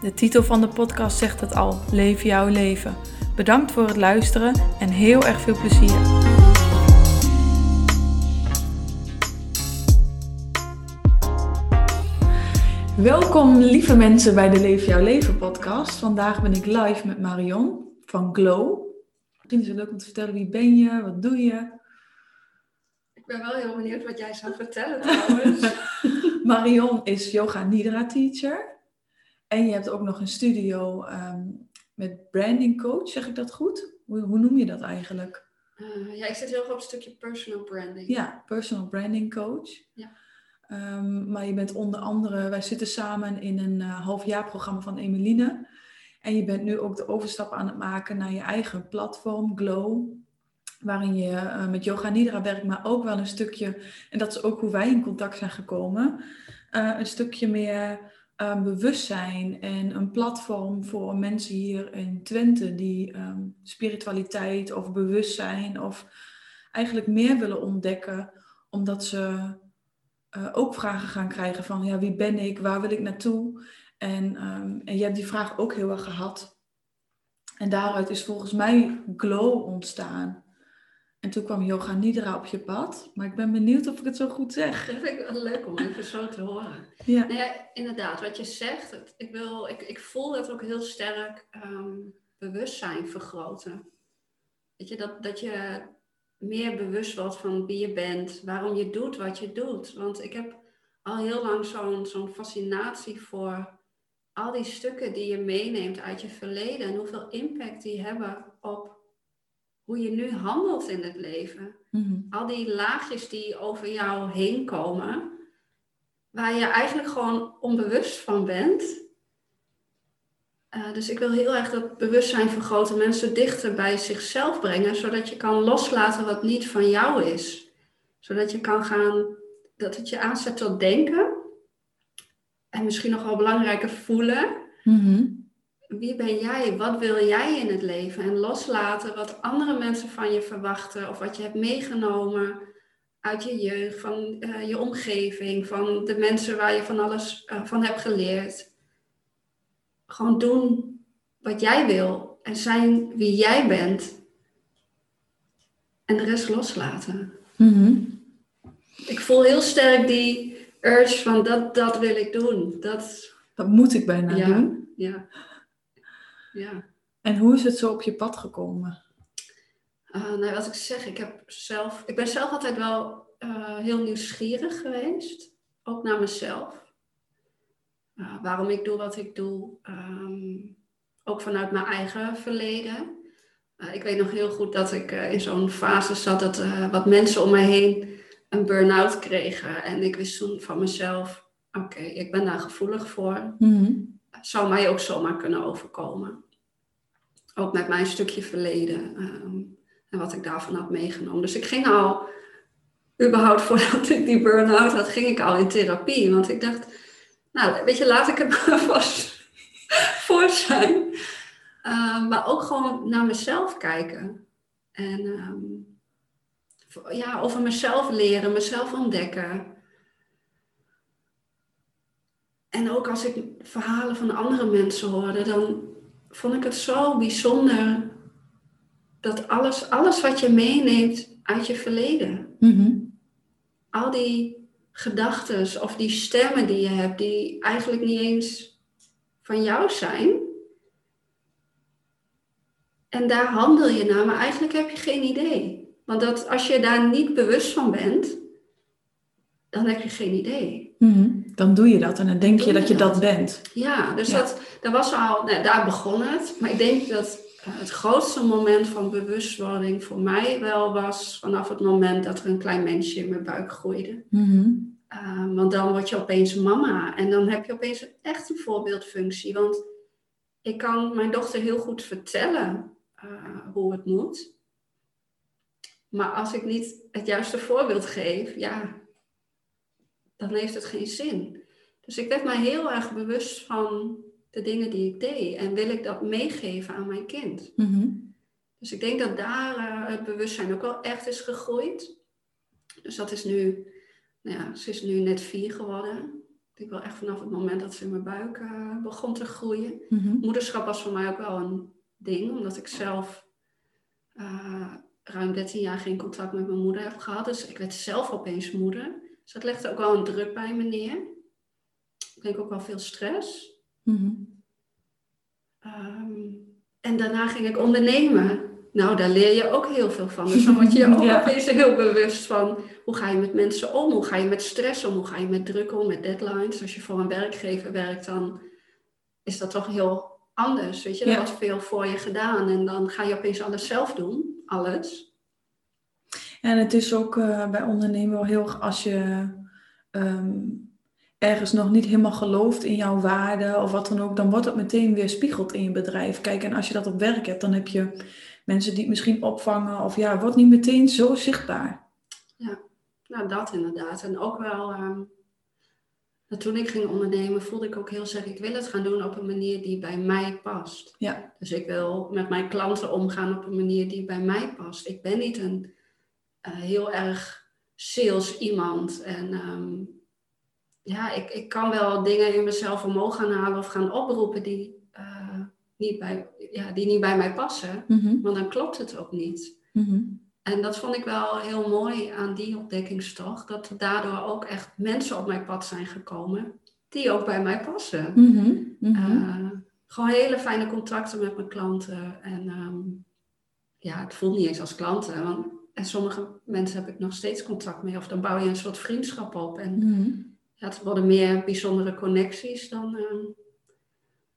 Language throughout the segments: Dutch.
De titel van de podcast zegt het al: Leef jouw leven. Bedankt voor het luisteren en heel erg veel plezier. Welkom lieve mensen bij de Leef jouw leven podcast. Vandaag ben ik live met Marion van Glow. Misschien is het leuk om te vertellen wie ben je, wat doe je? Ik ben wel heel benieuwd wat jij zou vertellen trouwens. Marion is yoga nidra teacher. En je hebt ook nog een studio ehm, met branding coach, zeg ik dat goed? Hoe, hoe noem je dat eigenlijk? Uh, ja, ik zit heel erg op het stukje personal branding. Ja, personal branding coach. Ja. Um, maar je bent onder andere, wij zitten samen in een uh, halfjaarprogramma van Emeline. En je bent nu ook de overstap aan het maken naar je eigen platform, Glow. Waarin je uh, met Yoga Nidra werkt, maar ook wel een stukje, en dat is ook hoe wij in contact zijn gekomen, een stukje meer um, bewustzijn en een platform voor mensen hier in Twente die um, spiritualiteit of bewustzijn of eigenlijk meer willen ontdekken, omdat ze uh, ook vragen gaan krijgen van ja, wie ben ik, waar wil ik naartoe? En, um, en je hebt die vraag ook heel erg gehad. En daaruit is volgens mij glow ontstaan. En toen kwam Yoga Nidra op je pad. Maar ik ben benieuwd of ik het zo goed zeg. Dat vind ik wel leuk om even zo te horen. Ja. Nou ja, inderdaad, wat je zegt. Ik, wil, ik, ik voel dat ook heel sterk um, bewustzijn vergroten. Weet je, dat, dat je meer bewust wordt van wie je bent. Waarom je doet wat je doet. Want ik heb al heel lang zo'n zo'n fascinatie voor al die stukken die je meeneemt uit je verleden. En hoeveel impact die hebben op hoe je nu handelt in het leven. Mm-hmm. Al die laagjes die over jou heen komen, waar je eigenlijk gewoon onbewust van bent. Uh, dus ik wil heel erg dat bewustzijn vergroten, mensen dichter bij zichzelf brengen, zodat je kan loslaten wat niet van jou is. Zodat je kan gaan, dat het je aanzet tot denken. En misschien nog wel belangrijker voelen. Mm-hmm wie ben jij? Wat wil jij in het leven? En loslaten wat andere mensen van je verwachten of wat je hebt meegenomen uit je jeugd, van uh, je omgeving, van de mensen waar je van alles uh, van hebt geleerd. Gewoon doen wat jij wil en zijn wie jij bent. En de rest loslaten. Mm-hmm. Ik voel heel sterk die urge van dat, dat wil ik doen. Dat, dat moet ik bijna ja, doen. Ja. Ja. En hoe is het zo op je pad gekomen? Uh, nou, wat ik zeg, ik, heb zelf, ik ben zelf altijd wel uh, heel nieuwsgierig geweest. Ook naar mezelf. Uh, waarom ik doe wat ik doe. Um, ook vanuit mijn eigen verleden. ik weet nog heel goed dat ik in zo'n fase zat dat wat mensen om me heen een burn-out kregen. En ik wist toen van mezelf, oké, okay, ik ben daar gevoelig voor. Mm-hmm. Zou mij ook zomaar kunnen overkomen ook met mijn stukje verleden um, en wat ik daarvan had meegenomen. Dus ik ging al, überhaupt voordat ik die burn-out had, ging ik al in therapie. Want ik dacht, nou, weet je, laat ik het maar vast voor zijn. Um, maar ook gewoon naar mezelf kijken. En um, ja, over mezelf leren, mezelf ontdekken. En ook als ik verhalen van andere mensen hoorde, dan vond ik het zo bijzonder dat alles, alles wat je meeneemt uit je verleden, mm-hmm. al die gedachten of die stemmen die je hebt, die eigenlijk niet eens van jou zijn. En daar handel je naar, maar eigenlijk heb je geen idee. Want dat, als je daar niet bewust van bent, dan heb je geen idee. Mm-hmm. Dan doe je dat en dan denk je dat je dat, dat bent. Ja, dus ja. Dat, dat was al, nou, daar begon het. Maar ik denk dat het grootste moment van bewustwording voor mij wel was vanaf het moment dat er een klein mensje in mijn buik groeide. Mm-hmm. Uh, want dan word je opeens mama en dan heb je opeens echt een voorbeeldfunctie. Want ik kan mijn dochter heel goed vertellen uh, hoe het moet. Maar als ik niet het juiste voorbeeld geef, ja, dan heeft het geen zin. Dus ik werd mij heel erg bewust van de dingen die ik deed. En wil ik dat meegeven aan mijn kind. Mhm. Dus ik denk dat daar uh, het bewustzijn ook wel echt is gegroeid. Dus dat is nu, nou ja, ze is nu net vier geworden. Ik wel echt vanaf het moment dat ze in mijn buik uh, begon te groeien. Mhm. Moederschap was voor mij ook wel een ding, omdat ik zelf uh, ruim 13 jaar geen contact met mijn moeder heb gehad. Dus ik werd zelf opeens moeder. Dus dat legde ook wel een druk bij me neer. Ik denk ook wel veel stress. Mhm. Ehm, en daarna ging ik ondernemen. Nou, daar leer je ook heel veel van. Dus dan word je ook Ja. opeens heel bewust van hoe ga je met mensen om? Hoe ga je met stress om? Hoe ga je met druk om? Met deadlines? Als je voor een werkgever werkt, dan is dat toch heel anders. Weet je, er Ja. wordt veel voor je gedaan en dan ga je opeens alles zelf doen. Alles. En het is ook eh, bij ondernemen wel heel erg als je ehm, ergens nog niet helemaal gelooft in jouw waarde of wat dan ook, dan wordt dat meteen weer spiegeld in je bedrijf. Kijk, en als je dat op werk hebt, dan heb je mensen die het misschien opvangen of ja, het wordt niet meteen zo zichtbaar. Nou, dat inderdaad. En ook wel, ehm, toen ik ging ondernemen, voelde ik ook heel sterk, ik wil het gaan doen op een manier die bij mij past. Ja. Dus ik wil met mijn klanten omgaan op een manier die bij mij past. Ik ben niet een heel erg sales iemand. En ehm, ja, ik, ik kan wel dingen in mezelf omhoog gaan halen of gaan oproepen die, eh, niet, bij, ja, die niet bij mij passen. Mhm. Maar dan klopt het ook niet. Mhm. En dat vond ik wel heel mooi aan die ontdekkingstocht. Dat er daardoor ook echt mensen op mijn pad zijn gekomen die ook bij mij passen. Mhm. Eh, gewoon hele fijne contacten met mijn klanten. En ehm, ja, het voelt niet eens als klanten. Want en sommige mensen heb ik nog steeds contact mee. Of dan bouw je een soort vriendschap op. En Mhm. ja, het worden meer bijzondere connecties dan ehm,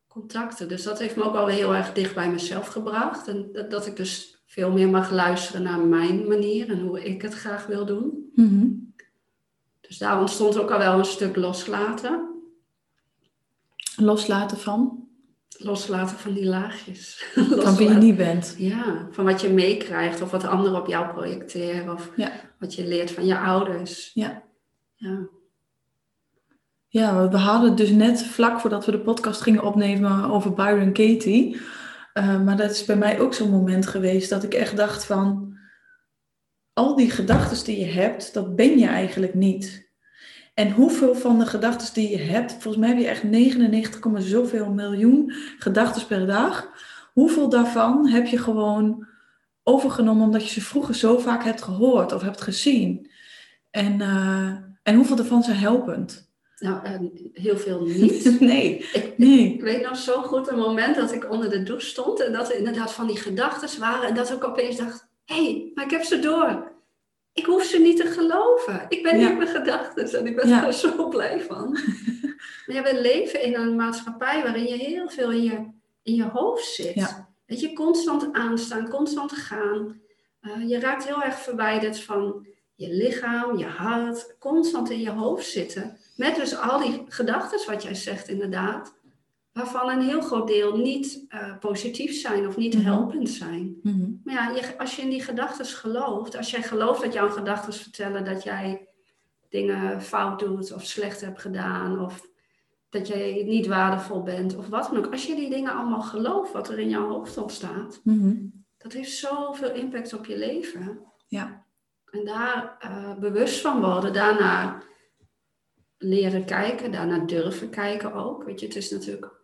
contacten. Dus dat heeft me ook wel heel erg dicht bij mezelf gebracht. En dat, dat ik dus veel meer mag luisteren naar mijn manier en hoe ik het graag wil doen. Mhm. Dus daar ontstond ook al wel een stuk loslaten. Loslaten van, Loslaten van die laagjes. van wie je niet bent. Ja, van wat je meekrijgt of wat anderen op jou projecteren. Of Ja. wat je leert van je ouders. Ja. Ja, Ja, we- hadden het dus net vlak voordat we de podcast gingen opnemen over Byron Katie. Eh, maar dat is bij mij ook zo'n moment geweest dat ik echt dacht van... Al die gedachten die je hebt, dat ben je eigenlijk niet. En hoeveel van de gedachten die je hebt, volgens mij heb je echt 99, zoveel miljoen gedachten per dag. Hoeveel daarvan heb je gewoon overgenomen omdat je ze vroeger zo vaak hebt gehoord of hebt gezien? En, eh, en hoeveel daarvan zijn helpend? nou eh, heel veel niet. nee, ik, nee. ik weet nog zo goed een moment dat ik onder de douche stond en dat er inderdaad van die gedachten waren. En dat ik opeens dacht, hé, hey, maar ik heb ze door. Ik hoef ze niet te geloven. Ik ben Ja. niet mijn gedachten en ik ben Ja. er zo blij van. ja, we leven in een maatschappij waarin je heel veel in je, in je hoofd zit. Ja. Weet je, constant aanstaan, constant gaan. Eh, je raakt heel erg verwijderd van je lichaam, je hart, constant in je hoofd zitten. Met dus al die gedachten, wat jij zegt inderdaad, waarvan een heel groot deel niet eh, positief zijn of niet Mhm. helpend zijn. Mhm. Maar ja, je, als je in die gedachten gelooft, als jij gelooft dat jouw gedachten vertellen dat jij dingen fout doet of slecht hebt gedaan of dat jij niet waardevol bent of wat dan ook. Als je die dingen allemaal gelooft, wat er in jouw hoofd ontstaat, Mhm. dat heeft zoveel impact op je leven. Ja. En daar eh, bewust van worden, daarna leren kijken, daarna durven kijken ook. Weet je, het is natuurlijk,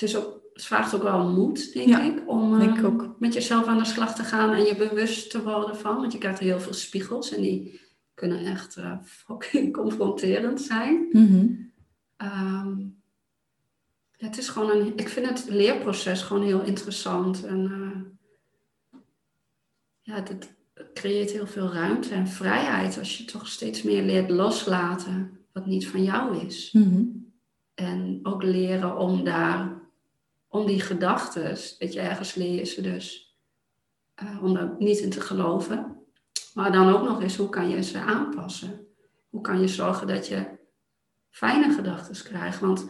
het, is ook, het vraagt ook wel moed, denk Ja, ik, om denk eh, ik ook. met jezelf aan de slag te gaan en je bewust te worden van. Want je krijgt heel veel spiegels en die kunnen echt eh, fucking confronterend zijn. Mhm. Ehm, ja, het is gewoon een, ik vind het leerproces gewoon heel interessant. En eh, ja, het creëert heel veel ruimte en vrijheid als je toch steeds meer leert loslaten wat niet van jou is. Mhm. En ook leren om daar, om die gedachten, dat je ergens leer je ze dus, eh, om daar niet in te geloven. Maar dan ook nog eens, hoe kan je ze aanpassen? Hoe kan je zorgen dat je fijne gedachten krijgt? Want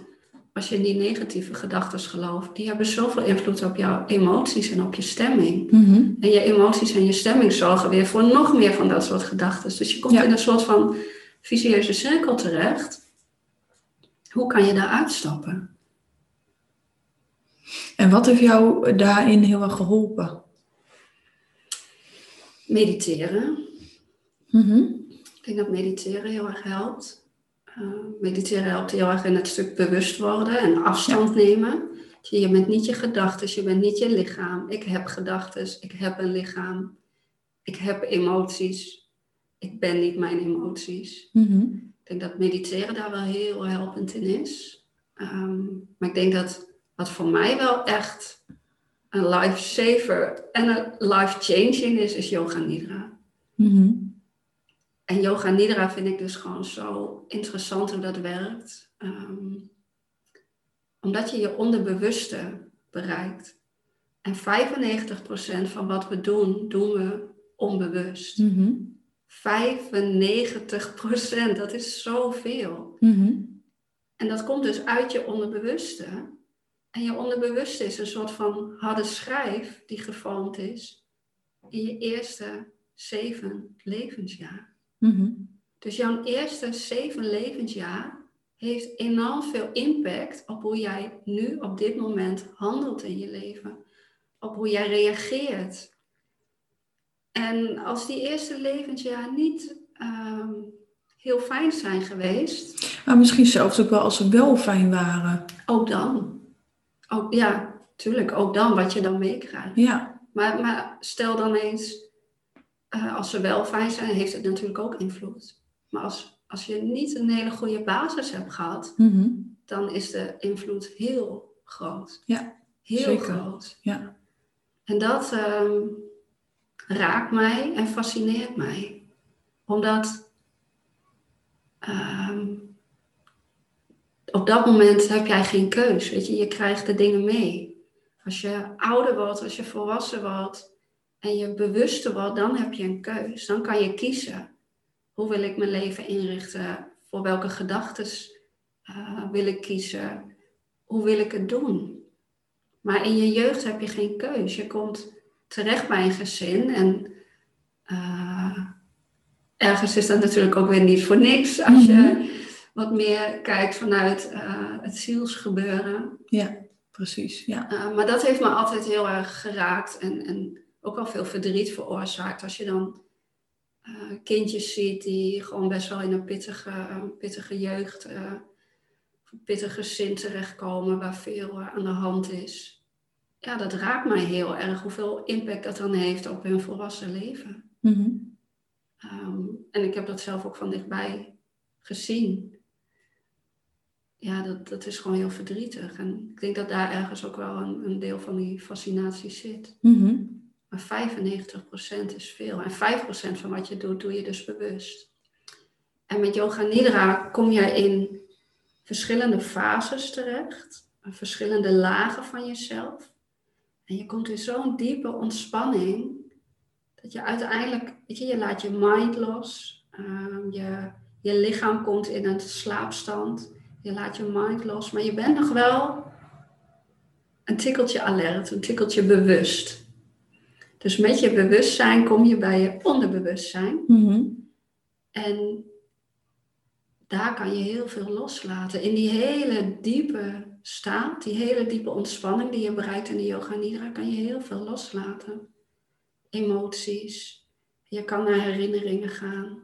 als je in die negatieve gedachten gelooft, die hebben zoveel invloed op jouw emoties en op je stemming. Mhm. En je emoties en je stemming zorgen weer voor nog meer van dat soort gedachten. Dus je komt Ja. in een soort van vicieuze cirkel terecht. Hoe kan je daar uitstappen? En wat heeft jou daarin heel erg geholpen? Mediteren. Mhm. Ik denk dat mediteren heel erg helpt. Uh, mediteren helpt heel erg in het stuk bewust worden en afstand nemen. Je, je bent niet je gedachten, je bent niet je lichaam. Ik heb gedachten, ik heb een lichaam. Ik heb emoties. Ik ben niet mijn emoties. Mhm. Ik denk dat mediteren daar wel heel helpend in is. Ehm, maar ik denk dat wat voor mij wel echt een lifesaver en een life-changing is, is yoga nidra. Mhm. En yoga nidra vind ik dus gewoon zo interessant hoe dat werkt. Ehm, omdat je je onderbewuste bereikt. En 95% van wat we doen, doen we onbewust. Mhm. 95%, dat is zoveel. Mhm. En dat komt dus uit je onderbewuste. En je onderbewuste is een soort van harde schrijf die gevormd is in je eerste zeven levensjaar. Mhm. Dus jouw eerste zeven levensjaar heeft enorm veel impact op hoe jij nu op dit moment handelt in je leven. Op hoe jij reageert. En als die eerste levensjaar niet ehm, heel fijn zijn geweest, Maar misschien zelfs ook wel als ze wel fijn waren. ook dan. Ook, ja, tuurlijk, ook dan wat je dan meekrijgt. Ja. Maar, maar stel dan eens, eh, als ze wel fijn zijn, heeft het natuurlijk ook invloed. Maar als, als je niet een hele goede basis hebt gehad, Mhm. dan is de invloed heel groot. Ja, heel zeker. groot. Ja. En dat ehm, raakt mij en fascineert mij. Omdat ehm, op dat moment heb jij geen keus. Weet je? je krijgt de dingen mee. Als je ouder wordt, als je volwassen wordt en je bewuster wordt, dan heb je een keus. Dan kan je kiezen. Hoe wil ik mijn leven inrichten? Voor welke gedachten eh, wil ik kiezen? Hoe wil ik het doen? Maar in je jeugd heb je geen keus. Je komt terecht bij een gezin en eh, ergens is dat natuurlijk ook weer niet voor niks als je wat meer kijkt vanuit eh, het zielsgebeuren. Ja, precies. Ja. Uh, maar dat heeft me altijd heel erg geraakt en, en ook wel veel verdriet veroorzaakt. Als je dan uh, kindjes ziet die gewoon best wel in een pittige, pittige jeugd, uh, pittig gezin terechtkomen waar veel aan de hand is. Ja, dat raakt mij heel erg hoeveel impact dat dan heeft op hun volwassen leven. Mm-hmm. Um, en ik heb dat zelf ook van dichtbij gezien. Ja, dat, dat is gewoon heel verdrietig. En ik denk dat daar ergens ook wel een, een deel van die fascinatie zit. Mm-hmm. Maar 95% is veel. En 5% van wat je doet, doe je dus bewust. En met Yoga Nidra kom je in verschillende fases terecht. Verschillende lagen van jezelf. En je komt in zo'n diepe ontspanning. Dat je uiteindelijk, weet je, je laat je mind los. Um, je, je lichaam komt in een slaapstand. Je laat je mind los. Maar je bent nog wel een tikkeltje alert, een tikkeltje bewust. Dus met je bewustzijn kom je bij je onderbewustzijn. Mm-hmm. En daar kan je heel veel loslaten. In die hele diepe staat, die hele diepe ontspanning die je bereikt in de yoga nidra, kan je heel veel loslaten. Emoties. Je kan naar herinneringen gaan.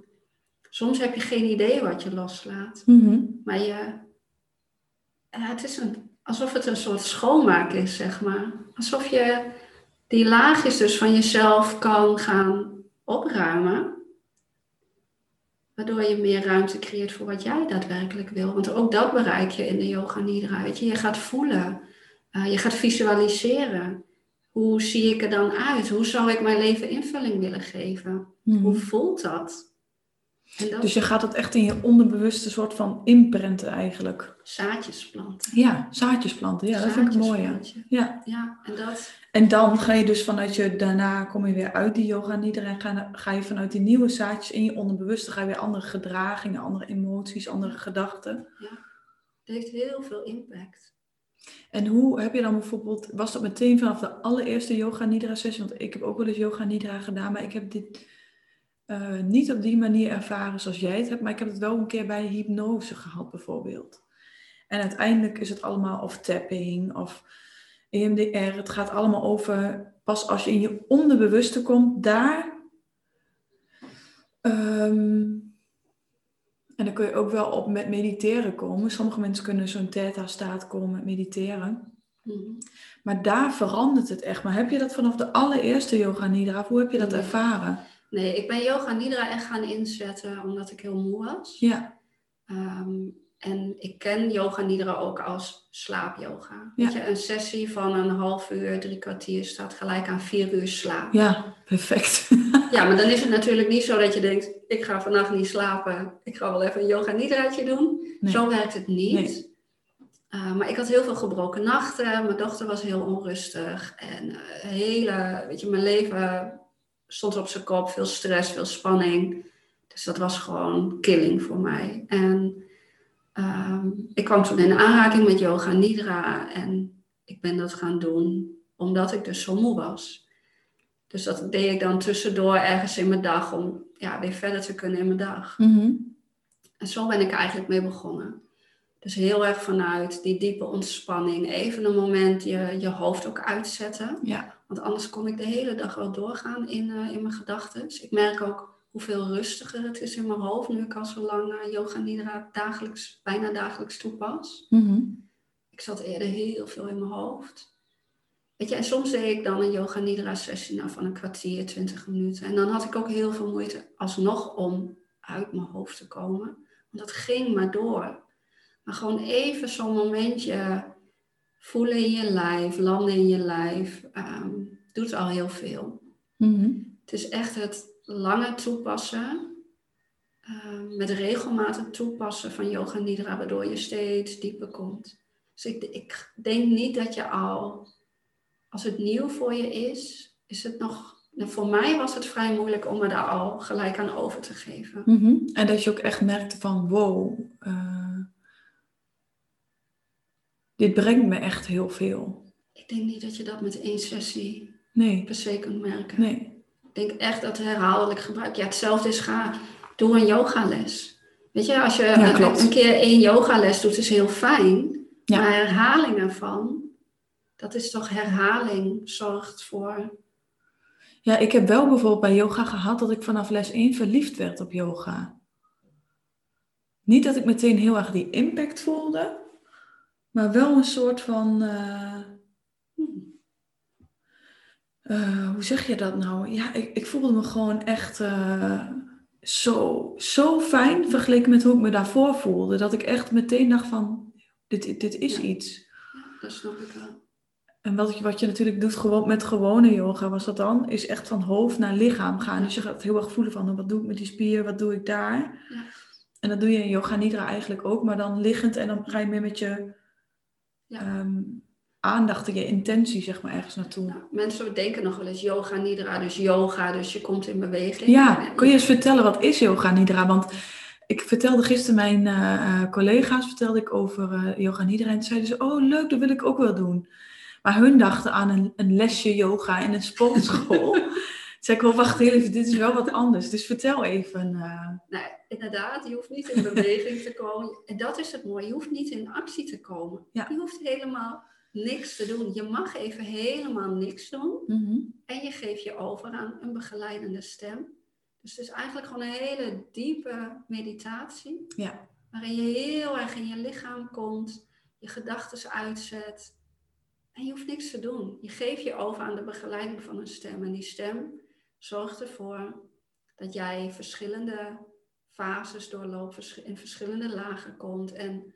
Soms heb je geen idee wat je loslaat. Mm-hmm. Maar je, ja, het is een, alsof het een soort schoonmaak is, zeg maar. Alsof je die laagjes dus van jezelf kan gaan opruimen. Waardoor je meer ruimte creëert voor wat jij daadwerkelijk wil. Want ook dat bereik je in de yoga nidra. Weet je? je gaat voelen. Uh, je gaat visualiseren. Hoe zie ik er dan uit? Hoe zou ik mijn leven invulling willen geven? Hoe voelt dat? Dat? Dus je gaat het echt in je onderbewuste soort van inprenten eigenlijk. Zaadjes planten. Ja, zaadjes planten. Ja, dat vind ik mooi. Ja. ja. Ja, en dat... En dan ga je dus vanuit je, daarna kom je weer uit die yoga nidra en ga, ga je vanuit die nieuwe zaadjes in je onderbewuste, ga je weer andere gedragingen, andere emoties, andere gedachten. Ja. Het heeft heel veel impact. En hoe heb je dan bijvoorbeeld, was dat meteen vanaf de allereerste yoga nidra sessie? Want ik heb ook wel eens yoga nidra gedaan, maar ik heb dit uh, niet op die manier ervaren zoals jij het hebt, maar ik heb het wel een keer bij hypnose gehad bijvoorbeeld. En uiteindelijk is het allemaal of tapping of EMDR. Het gaat allemaal over, pas als je in je onderbewuste komt, daar. Um, en dan kun je ook wel op met mediteren komen. Sommige mensen kunnen zo'n theta-staat komen met mediteren. Mhm. Maar daar verandert het echt. Maar heb je dat vanaf de allereerste yoga nidra? Hoe heb je dat ervaren? Nee, ik ben yoga nidra echt gaan inzetten omdat ik heel moe was. Ja. Ehm, en ik ken yoga nidra ook als slaapyoga. Ja. Weet je, een sessie van een half uur, drie kwartier staat gelijk aan vier uur slaap. Ja, perfect. ja, maar dan is het natuurlijk niet zo dat je denkt, ik ga vannacht niet slapen. Ik ga wel even een yoga nidraatje doen. Zo werkt het niet. Nee. Uh, maar ik had heel veel gebroken nachten. Mijn dochter was heel onrustig. En uh, hele, weet je, mijn leven stond op zijn kop. Veel stress, veel spanning. Dus dat was gewoon killing voor mij. En Ehm, ik kwam toen in aanraking met yoga nidra en ik ben dat gaan doen omdat ik dus zo moe was. Dus dat deed ik dan tussendoor ergens in mijn dag om ja, weer verder te kunnen in mijn dag. Mhm. En zo ben ik eigenlijk mee begonnen. Dus heel erg vanuit die diepe ontspanning. Even een moment je, je hoofd ook uitzetten. Ja. Want anders kon ik de hele dag wel doorgaan in, uh, in mijn gedachten. Dus ik merk ook hoeveel rustiger het is in mijn hoofd nu ik al zo lang uh, yoga nidra dagelijks, bijna dagelijks toepas. Mhm. Ik zat eerder heel veel in mijn hoofd. Weet je, en soms deed ik dan een yoga nidra sessie nou, van een kwartier, twintig minuten. En dan had ik ook heel veel moeite alsnog om uit mijn hoofd te komen. Want dat ging maar door. Maar gewoon even zo'n momentje voelen in je lijf, landen in je lijf, um, doet al heel veel. Mhm. Het is echt het langer toepassen, uh, met regelmatig toepassen van yoga nidra, waardoor je steeds dieper komt. Dus ik, ik denk niet dat je al, als het nieuw voor je is, is het nog nou, voor mij was het vrij moeilijk om me daar al gelijk aan over te geven. Mhm. En dat je ook echt merkte van wow, uh, dit brengt me echt heel veel. Ik denk niet dat je dat met één sessie nee. per se kunt merken. Nee denk echt dat herhaaldelijk gebruik. Ja, hetzelfde is ga, doe een yogales. Weet je, als je een, keer één yogales doet, is heel fijn. Maar herhaling ervan, dat is toch herhaling zorgt voor... Ja, ik heb wel bijvoorbeeld bij yoga gehad dat ik vanaf les 1 verliefd werd op yoga. Niet dat ik meteen heel erg die impact voelde, maar wel een soort van... Uh, uh, hoe zeg je dat nou? Ja, ik, ik voelde me gewoon echt uh, zo, zo fijn vergeleken met hoe ik me daarvoor voelde. Dat ik echt meteen dacht van, dit, dit is iets. Ja, dat snap ik wel. En wat je, wat je natuurlijk doet gewoon, met gewone yoga, was dat dan, is echt van hoofd naar lichaam gaan. Dus je gaat heel erg voelen van, wat doe ik met die spier, wat doe ik daar? Ja. En dat doe je in yoga nidra eigenlijk ook, maar dan liggend en dan ga je meer met je... Ja. Um, aandacht en je intentie zeg maar ergens naartoe. Nou, mensen denken nog wel eens yoga nidra, dus yoga, dus je komt in beweging. Ja, kun je eens vertellen wat is yoga nidra? Want ik vertelde gisteren mijn uh, collega's vertelde ik over uh, yoga nidra en zeiden ze, oh leuk, dat wil ik ook wel doen. Maar hun dachten aan een, een lesje yoga in een sportschool. Zeg ik wel, wacht even, dit is wel wat anders. Dus vertel even. Uh... inderdaad, je hoeft niet in beweging te komen. En dat is het mooie, je hoeft niet in actie te komen. Ja. Je hoeft helemaal niks te doen. Je mag even helemaal niks doen. Mhm. En je geeft je over aan een begeleidende stem. Dus het is eigenlijk gewoon een hele diepe meditatie. Ja. Waarin je heel erg in je lichaam komt, je gedachten uitzet. En je hoeft niks te doen. Je geeft je over aan de begeleiding van een stem. En die stem zorgt ervoor dat jij verschillende fases doorloopt, in verschillende lagen komt. En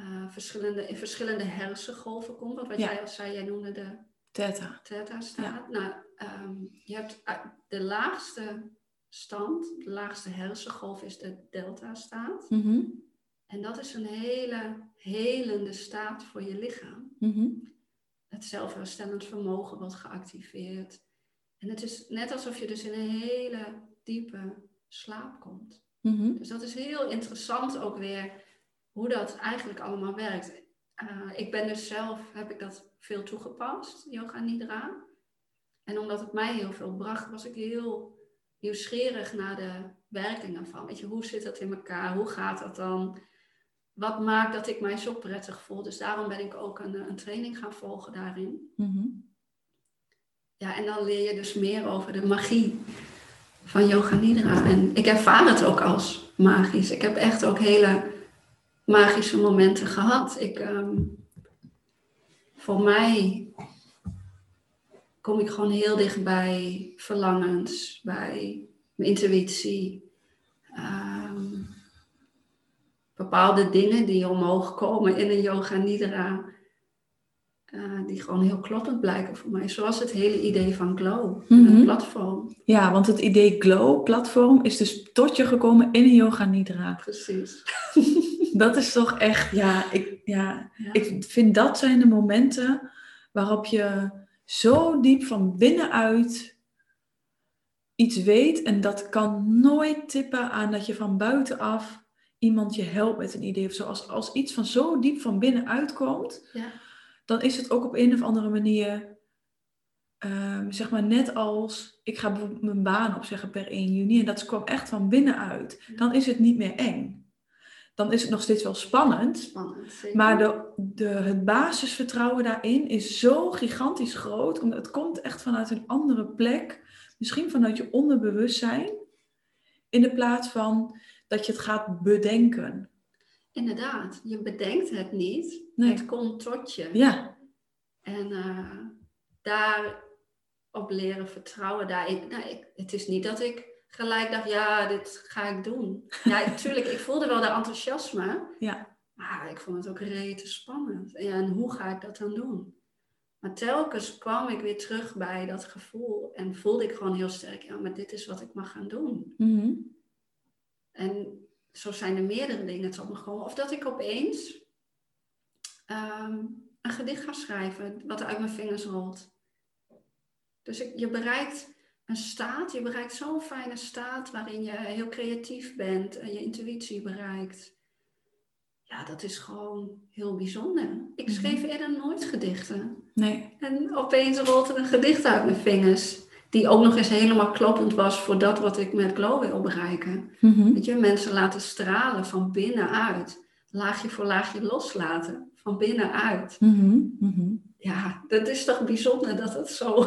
uh, verschillende, in verschillende hersengolven komt. Want wat jij al zei, jij noemde de theta, theta staat. Nou, um, je hebt de laagste stand, de laagste hersengolf is de delta staat. Mm En dat is een hele helende staat voor je lichaam. Mm Het zelfherstellend vermogen wordt geactiveerd. En het is net alsof je dus in een hele diepe slaap komt. Mm Dus dat is heel interessant ook weer hoe dat eigenlijk allemaal werkt. Uh, ik ben dus zelf, heb ik dat veel toegepast, yoga nidra. En omdat het mij heel veel bracht, was ik heel nieuwsgierig naar de werkingen van. Weet je, hoe zit dat in elkaar? Hoe gaat dat dan? Wat maakt dat ik mij zo prettig voel? Dus daarom ben ik ook een, een training gaan volgen daarin. Mm Ja, en dan leer je dus meer over de magie van Yoga Nidra. En ik ervaar het ook als magisch. Ik heb echt ook hele magische momenten gehad. Ik, ehm, voor mij kom ik gewoon heel dicht bij verlangens, bij mijn intuïtie. Ehm, bepaalde dingen die omhoog komen in een yoga nidra. Uh, die gewoon heel kloppend blijken voor mij. Zoals het hele idee van Glow, mm het platform. Ja, want het idee Glow, platform, is dus tot je gekomen in een yoga nidra. Precies. dat is toch echt, ja ik, ja, ja, ik vind dat zijn de momenten waarop je zo diep van binnenuit iets weet. En dat kan nooit tippen aan dat je van buitenaf iemand je helpt met een idee of zo. Als, als iets van zo diep van binnenuit komt, ja. Dan is het ook op een of andere manier, ehm, zeg maar net als ik ga mijn baan opzeggen per 1 juni en dat kwam echt van binnenuit, dan is het niet meer eng dan is het nog steeds wel spannend. Spannend, Maar de, de, het basisvertrouwen daarin is zo gigantisch groot. Omdat het komt echt vanuit een andere plek. Misschien vanuit je onderbewustzijn. In de plaats van dat je het gaat bedenken. Inderdaad, je bedenkt het niet. Het komt tot je. Ja. En uh, daarop leren vertrouwen. Daarin, nou, ik, het is niet dat ik gelijk dacht, ja, dit ga ik doen. Ja, natuurlijk, ik voelde wel de enthousiasme. Ja. Maar ik vond het ook rete spannend. en hoe ga ik dat dan doen? Maar telkens kwam ik weer terug bij dat gevoel en voelde ik gewoon heel sterk, ja, maar dit is wat ik mag gaan doen. Mm En zo zijn er meerdere dingen tot me. Of dat ik opeens ehm, een gedicht ga schrijven wat uit mijn vingers rolt. Dus ik, je bereikt een staat, je bereikt zo'n fijne staat waarin je heel creatief bent en je intuïtie bereikt. Ja, dat is gewoon heel bijzonder. Ik mhm. schreef eerder nooit gedichten. Nee. En opeens rolt er een gedicht uit mijn vingers. Die ook nog eens helemaal kloppend was voor dat wat ik met Glow wil bereiken. Mm Weet je, mensen laten stralen van binnenuit. Laagje voor laagje loslaten. Van binnenuit. Mm Ja, dat is toch bijzonder dat het zo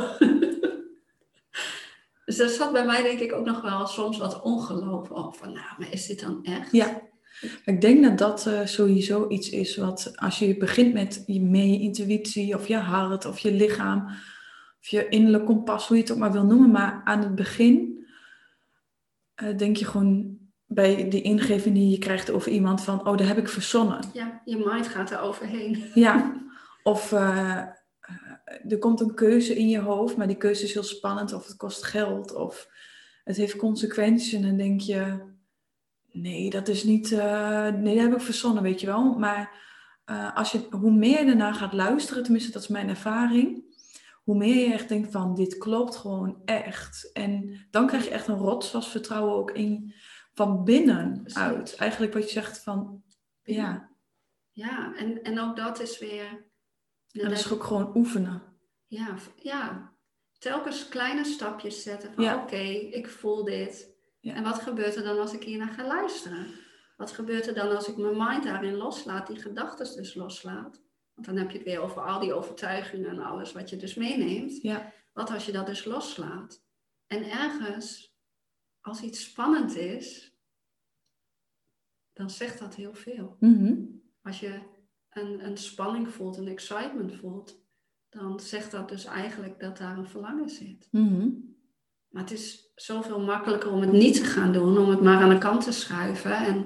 Dus er zat bij mij denk ik ook nog wel soms wat ongeloof op. Van nou, maar is dit dan echt? Ja, ik denk dat dat uh, sowieso iets is wat als je begint met je, meer je intuïtie of je hart of je lichaam of je innerlijk kompas, hoe je het ook maar wil noemen. Maar aan het begin uh, denk je gewoon bij die ingeving die je krijgt over iemand van, oh, daar heb ik verzonnen. Ja, je mind gaat er overheen. Ja, of uh, er komt een keuze in je hoofd, maar die keuze is heel spannend of het kost geld of het heeft consequenties en dan denk je, nee, dat is niet, uh, nee, dat heb ik verzonnen, weet je wel. Maar uh, als je, hoe meer je daarna gaat luisteren, tenminste dat is mijn ervaring, hoe meer je echt denkt van, dit klopt gewoon echt. En dan krijg je echt een rotsvast vertrouwen ook in, van binnen uit. Eigenlijk wat je zegt van, ja. Ja, en, en ook dat is weer dat is ook gewoon oefenen. Ja, ja, telkens kleine stapjes zetten van oké, ik voel dit. En wat gebeurt er dan als ik hier naar ga luisteren? Wat gebeurt er dan als ik mijn mind daarin loslaat, die gedachten dus loslaat? Want dan heb je het weer over al die overtuigingen en alles wat je dus meeneemt. Ja. Wat als je dat dus loslaat? En ergens, als iets spannend is, dan zegt dat heel veel. Mm Als je een, een spanning voelt, een excitement voelt, dan zegt dat dus eigenlijk dat daar een verlangen zit. Mhm. Maar het is zoveel makkelijker om het niet te gaan doen, om het maar aan de kant te schuiven. En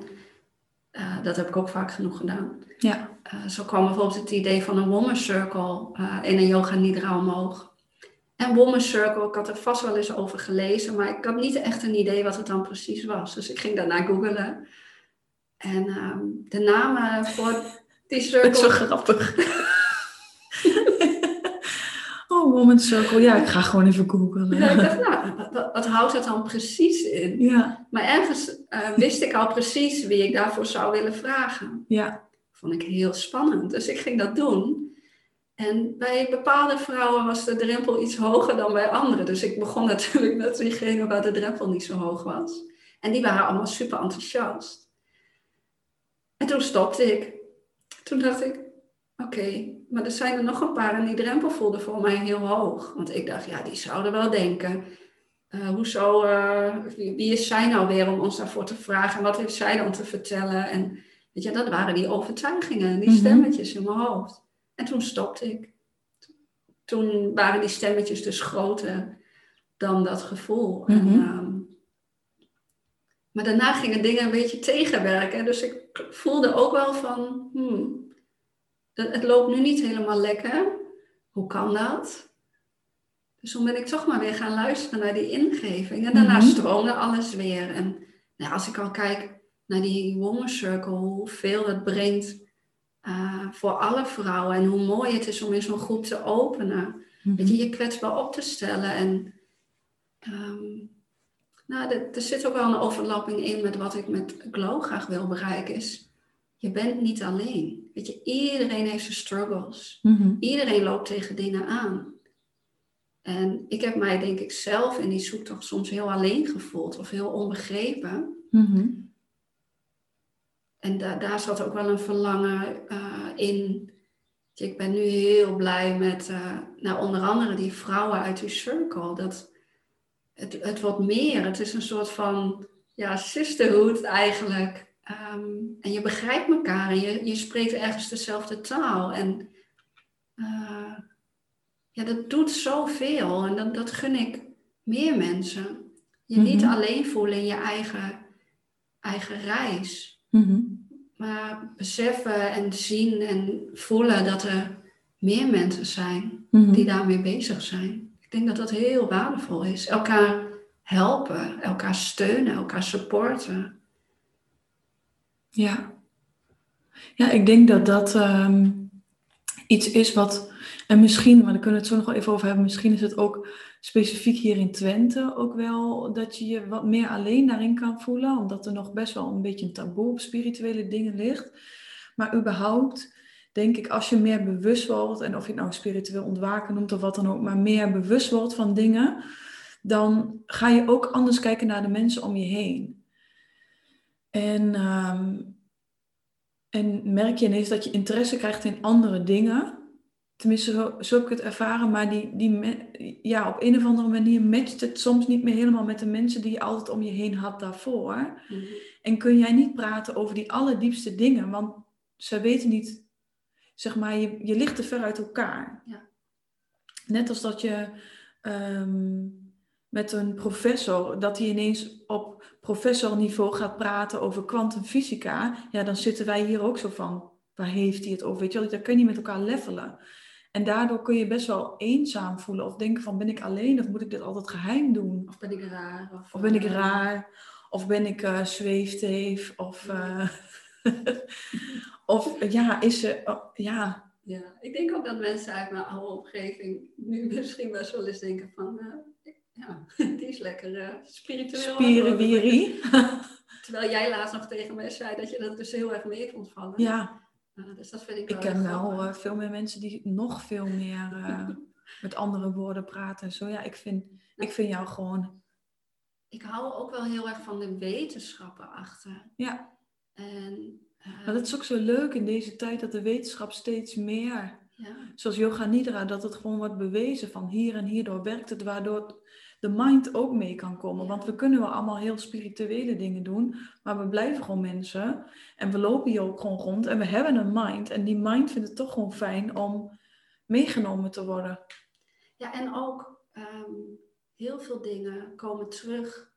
uh, dat heb ik ook vaak genoeg gedaan. Ja. Uh, zo kwam bijvoorbeeld het idee van een woman circle uh, in een yoga nidra omhoog. En woman circle, ik had er vast wel eens over gelezen, maar ik had niet echt een idee wat het dan precies was. Dus ik ging daarna googelen. En ehm, de namen voor die circle... Dat is zo grappig. oh, woman circle. Ja, ik ga gewoon even googlen. Ja, ik dacht, nou, wat, wat, houdt dat dan precies in? Ja. Maar ergens eh, wist ik al precies wie ik daarvoor zou willen vragen. Ja. Vond ik heel spannend. Dus ik ging dat doen. En bij bepaalde vrouwen was de drempel iets hoger dan bij anderen. Dus ik begon natuurlijk met diegene waar de drempel niet zo hoog was. En die waren allemaal super enthousiast. En toen stopte ik. Toen dacht ik, oké, maar er zijn er nog een paar en die drempel voelde voor mij heel hoog. Want ik dacht, ja, die zouden wel denken, uh, hoezo, uh, wie, is zij nou weer om ons daarvoor te vragen? Wat heeft zij dan te vertellen? En weet je, dat waren die overtuigingen, die mhm. stemmetjes in mijn hoofd. En toen stopte ik. Toen waren die stemmetjes dus groter dan dat gevoel. en, mhm. ehm, maar daarna gingen dingen een beetje tegenwerken. Dus ik voelde ook wel van, hmm, het loopt nu niet helemaal lekker. Hoe kan dat? Dus toen ben ik toch maar weer gaan luisteren naar die ingeving. En daarna mm stroomde alles weer. En nou, als ik al kijk naar die Woman Circle, hoeveel het brengt uh, voor alle vrouwen. En hoe mooi het is om in zo'n groep te openen. Mm je, je kwetsbaar op te stellen. En um, nou, er zit ook wel een overlapping in met wat ik met Glow graag wil bereiken. Is, je bent niet alleen. Weet je, iedereen heeft zijn struggles. Mhm. Iedereen loopt tegen dingen aan. En ik heb mij, denk ik, zelf in die zoektocht soms heel alleen gevoeld of heel onbegrepen. Mhm. En da daar zat ook wel een verlangen uh, in. Ik ben nu heel blij met, uh, nou, onder andere die vrouwen uit die circle. Dat het, het wordt meer. Het is een soort van ja, sisterhood eigenlijk. Ehm, en je begrijpt elkaar en je, je spreekt ergens dezelfde taal. En uh, ja, dat doet zoveel en dat, dat gun ik meer mensen. Je niet mhm. alleen voelen in je eigen, eigen reis, mhm. maar beseffen en zien en voelen dat er meer mensen zijn mhm. die daarmee bezig zijn. Ik denk dat dat heel waardevol is. Elkaar helpen, elkaar steunen, elkaar supporten. Ja. Ja, ik denk dat dat ehm, iets is wat. En misschien, maar daar kunnen we het zo nog wel even over hebben. Misschien is het ook specifiek hier in Twente ook wel dat je je wat meer alleen daarin kan voelen. Omdat er nog best wel een beetje een taboe op spirituele dingen ligt. Maar überhaupt denk ik, als je meer bewust wordt, en of je het nou spiritueel ontwaken noemt of wat dan ook, maar meer bewust wordt van dingen, dan ga je ook anders kijken naar de mensen om je heen. En, ehm, en merk je ineens dat je interesse krijgt in andere dingen. Tenminste, zo, zo heb ik het ervaren. Maar die, die, ja, op een of andere manier matcht het soms niet meer helemaal met de mensen die je altijd om je heen had daarvoor. Mhm. En kun jij niet praten over die allerdiepste dingen. Want ze weten niet, zeg maar, je, je ligt te ver uit elkaar. Ja. Net als dat je ehm, met een professor, dat hij ineens op professorniveau gaat praten over kwantumfysica, ja, dan zitten wij hier ook zo van, waar heeft hij het over? Weet je wel, daar kun je niet met elkaar levelen. En daardoor kun je best wel eenzaam voelen of denken van, ben ik alleen of moet ik dit altijd geheim doen? Of ben ik raar? Of, of ben ik eh, raar? Of ben ik uh, zweefteef? Of, uh, of ja, is ze, oh, ja... Ja, ik denk ook dat mensen uit mijn oude omgeving nu misschien best wel eens denken van, ja, die is lekker spiritueel. Spiriwiri. Terwijl jij laatst nog tegen mij zei dat je dat dus heel erg mee vond vallen. Ja. Uh, dus dat vind ik Ik ken wel uh, veel meer mensen die nog veel meer met andere woorden praten. Zo ja, ik vind, ik vind jou gewoon... Ik hou ook wel heel erg van de wetenschappen achter. Ja. En... Maar dat is ook zo leuk in deze tijd dat de wetenschap steeds meer... Ja. Zoals Yoga Nidra, dat het gewoon wordt bewezen van hier en hierdoor werkt het, waardoor de mind ook mee kan komen. Want we kunnen wel allemaal heel spirituele dingen doen, maar we blijven gewoon mensen. En we lopen hier ook gewoon rond en we hebben een mind. En die mind vindt het toch gewoon fijn om meegenomen te worden. Ja, en ook ehm, heel veel dingen komen terug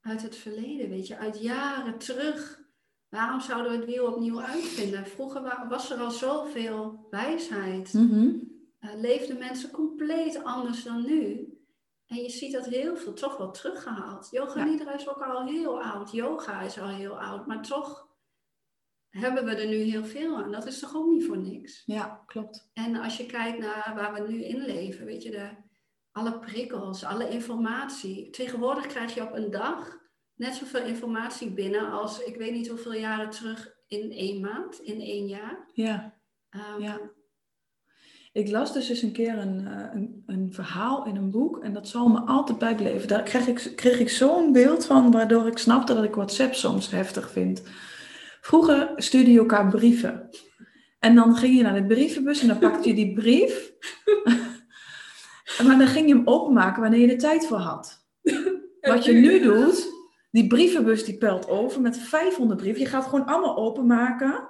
uit het verleden, weet je, uit jaren terug. Waarom zouden we het wiel opnieuw uitvinden? Vroeger was er al zoveel wijsheid. Mm leefden mensen compleet anders dan nu. En je ziet dat heel veel toch wel teruggehaald. Yoga Nidra is ook al heel oud. Yoga is al heel oud. Maar toch hebben we er nu heel veel aan. Dat is toch ook niet voor niks? Ja, klopt. En als je kijkt naar waar we nu in leven, weet je, de, alle prikkels, alle informatie. Tegenwoordig krijg je op een dag net zoveel informatie binnen als ik weet niet hoeveel jaren terug in één maand, in één jaar. Ja, Ehm, ja. Ik las dus eens een keer een, eh, een, een verhaal in een boek en dat zal me altijd bijbleven. Daar kreeg ik, kreeg ik zo'n beeld van, waardoor ik snapte dat ik WhatsApp soms heftig vind. Vroeger stuurde je elkaar brieven. En dan ging je naar de brievenbus en dan pakte je die brief. maar dan ging je hem openmaken wanneer je er tijd voor had. Wat je nu doet, die brievenbus die pelt over met 500 brieven. Je gaat gewoon allemaal openmaken.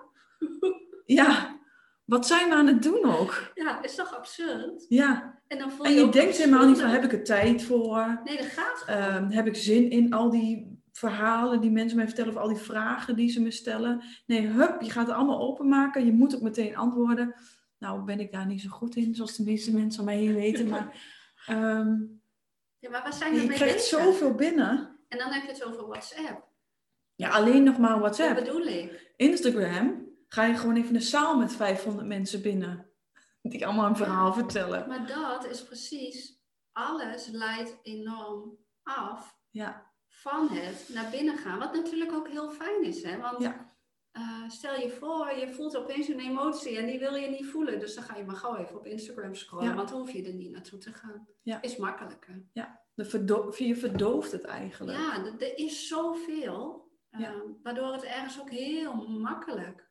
Ja, wat zijn we aan het doen ook? Ja, is toch absurd? Ja, En, dan voel en je denkt helemaal niet van, heb ik er tijd voor? Nee, dat gaat. Ehm, heb ik zin in al die verhalen die mensen mij vertellen of al die vragen die ze me stellen? Nee, hup, je gaat het allemaal openmaken. Je moet ook meteen antwoorden. Nou ben ik daar niet zo goed in, zoals de meeste mensen om mij heen weten. Maar ehm, ja, maar waar zijn je krijgt bezig? zoveel binnen. En dan heb je het over WhatsApp. Ja, alleen nog maar WhatsApp. bedoel ik. Instagram ga je gewoon even een zaal met 500 mensen binnen. Die allemaal een verhaal vertellen. Maar dat is precies, alles leidt enorm af Ja, van het naar binnen gaan. Wat natuurlijk ook heel fijn is, hè? Want Ja. eh, stel je voor, je voelt opeens een emotie en die wil je niet voelen. Dus dan ga je maar gauw even op Instagram scrollen, Ja. want dan hoef je er niet naartoe te gaan. Ja. Is makkelijker. de verdo- je verdooft het eigenlijk. Ja, er is zoveel, eh, Ja. waardoor het ergens ook heel makkelijk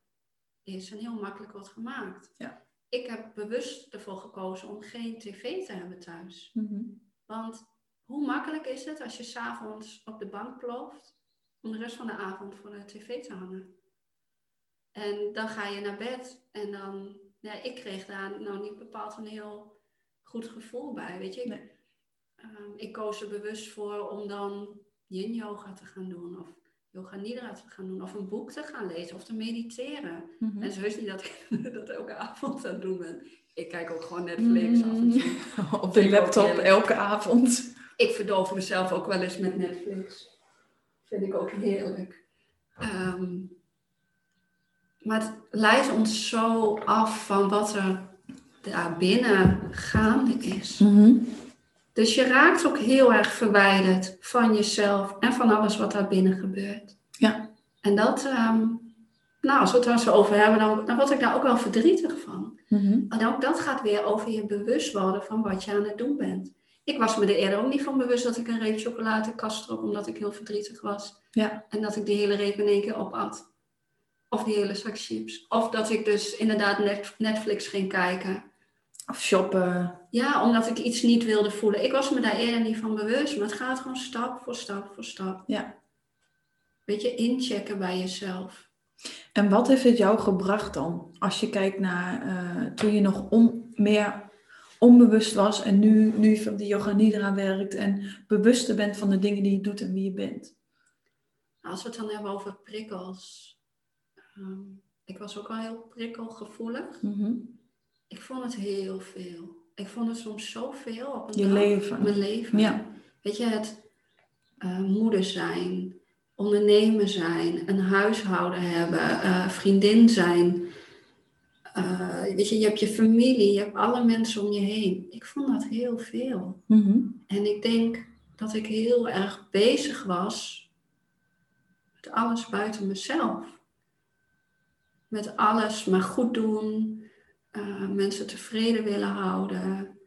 is en heel makkelijk wordt gemaakt. Ja. Ik heb bewust ervoor gekozen om geen tv te hebben thuis. Mhm. Want hoe makkelijk is het als je s'avonds op de bank ploft om de rest van de avond voor de tv te hangen? En dan ga je naar bed en dan, ja, ik kreeg daar nou niet bepaald een heel goed gevoel bij, weet je. Nee. ehm, ik koos er bewust voor om dan yin yoga te gaan doen of yoga nidra te gaan doen of een boek te gaan lezen of te mediteren. Mhm. En zo is niet dat ik dat elke avond aan het doen ben. Ik kijk ook gewoon Netflix af en toe. Op de laptop elke avond. Ik verdoof mezelf ook wel eens met Netflix. Vind ik ook heerlijk. Ehm, maar het leidt ons zo af van wat er daar binnen gaande is. Mhm. Dus je raakt ook heel erg verwijderd van jezelf en van alles wat daar binnen gebeurt. Ja. En dat, ehm, nou, als we het er zo over hebben, dan, dan word ik daar ook wel verdrietig van. Mhm. En ook dat gaat weer over je bewust worden van wat je aan het doen bent. Ik was me er eerder ook niet van bewust dat ik een reep chocolade in de kast trok, omdat ik heel verdrietig was. Ja. En dat ik die hele reep in één keer opat. Of die hele zak chips. Of dat ik dus inderdaad net- Netflix ging kijken. Of shoppen. Ja, omdat ik iets niet wilde voelen. Ik was me daar eerder niet van bewust, maar het gaat gewoon stap voor stap voor stap. Ja. Beetje inchecken bij jezelf. En wat heeft het jou gebracht dan? Als je kijkt naar eh, toen je nog on- meer onbewust was en nu, nu van die yoga nidra werkt en bewuster bent van de dingen die je doet en wie je bent. Als we het dan hebben over prikkels. ehm, ik was ook wel heel prikkelgevoelig. Mhm. Ik vond het heel veel. Ik vond het soms zoveel op een Je dag. leven. Mijn leven. Ja. Weet je, het eh, moeder zijn, ondernemen zijn, een huishouden hebben, eh, vriendin zijn. Eh, weet je, je hebt je familie, je hebt alle mensen om je heen. Ik vond dat heel veel. Mhm. En ik denk dat ik heel erg bezig was met alles buiten mezelf. Met alles maar goed doen, eh, mensen tevreden willen houden.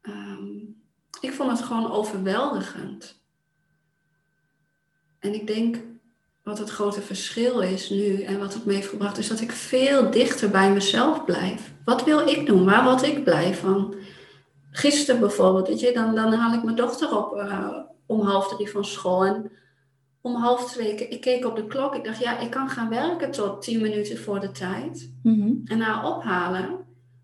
Ehm, ik vond het gewoon overweldigend. En ik denk wat het grote verschil is nu en wat het me heeft gebracht, is dat ik veel dichter bij mezelf blijf. Wat wil ik doen? Waar word ik blij van? Gisteren bijvoorbeeld, dan, dan haal ik mijn dochter op eh, om half drie van school. En om half twee, ik- keek op de klok. Ik dacht, ja, ik kan gaan werken tot tien minuten voor de tijd. Mhm. En haar ophalen.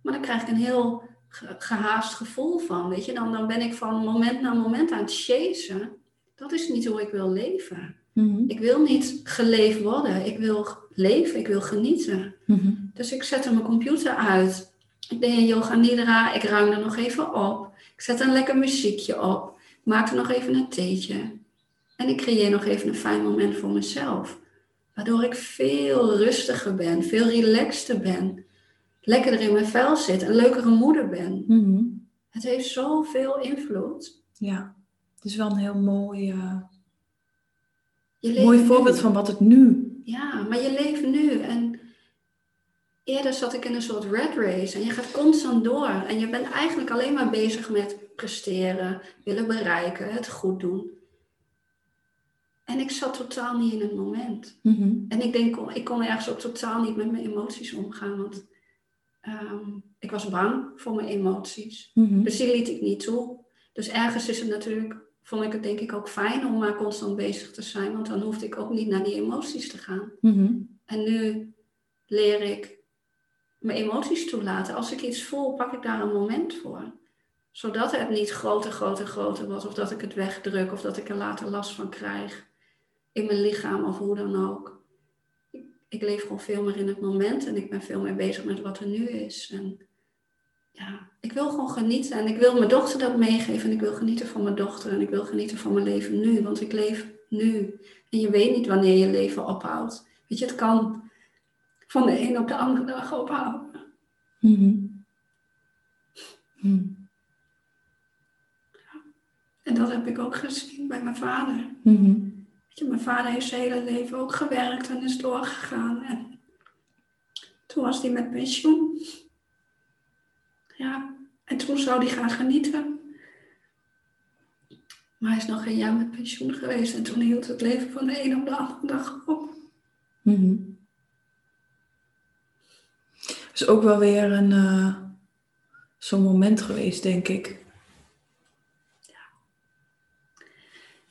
Maar dan krijg ik een heel ge- gehaast gevoel van, weet je. Dan, dan ben ik van moment naar moment aan het chasen. Dat is niet hoe ik wil leven. Mhm. Ik wil niet geleefd worden. Ik wil leven, ik wil genieten. Mhm. Dus ik zette mijn computer uit. Ik deed een yoga nidra. Ik ruimde nog even op. Ik zette een lekker muziekje op. Ik maakte nog even een theetje. En ik creëer nog even een fijn moment voor mezelf. Waardoor ik veel rustiger ben, veel relaxter ben. Lekkerder in mijn vel zit, een leukere moeder ben. Mhm. Het heeft zoveel invloed. Ja, het is wel een heel mooi, eh, Mooi nu. voorbeeld van wat het nu. Ja, maar je leeft nu. En eerder zat ik in een soort red race. En je gaat constant door. En je bent eigenlijk alleen maar bezig met presteren, willen bereiken, het goed doen. En ik zat totaal niet in het moment. Mhm. En ik denk, ik kon ergens ook totaal niet met mijn emoties omgaan. Want ehm, ik was bang voor mijn emoties. Mhm. Dus die liet ik niet toe. Dus ergens is het natuurlijk, vond ik het denk ik ook fijn om maar constant bezig te zijn. Want dan hoefde ik ook niet naar die emoties te gaan. Mhm. En nu leer ik mijn emoties toelaten. Als ik iets voel, pak ik daar een moment voor. Zodat het niet groter, groter, groter wordt. Of dat ik het wegdruk. Of dat ik er later last van krijg. In mijn lichaam of hoe dan ook. Ik, ik leef gewoon veel meer in het moment. En ik ben veel meer bezig met wat er nu is. En ja, ik wil gewoon genieten. En ik wil mijn dochter dat meegeven. En ik wil genieten van mijn dochter. En ik wil genieten van mijn leven nu. Want ik leef nu. En je weet niet wanneer je leven ophoudt. Weet je, het kan van de een op de andere dag ophouden. Mhm. Mhm. En dat heb ik ook gezien bij mijn vader. Mhm. Mijn vader heeft zijn hele leven ook gewerkt en is doorgegaan. En toen was hij met pensioen. Ja, en toen zou hij gaan genieten. Maar hij is nog geen jaar met pensioen geweest en toen hield het leven van de een op de andere dag op. Mhm. is ook wel weer een eh, zo'n moment geweest, denk ik.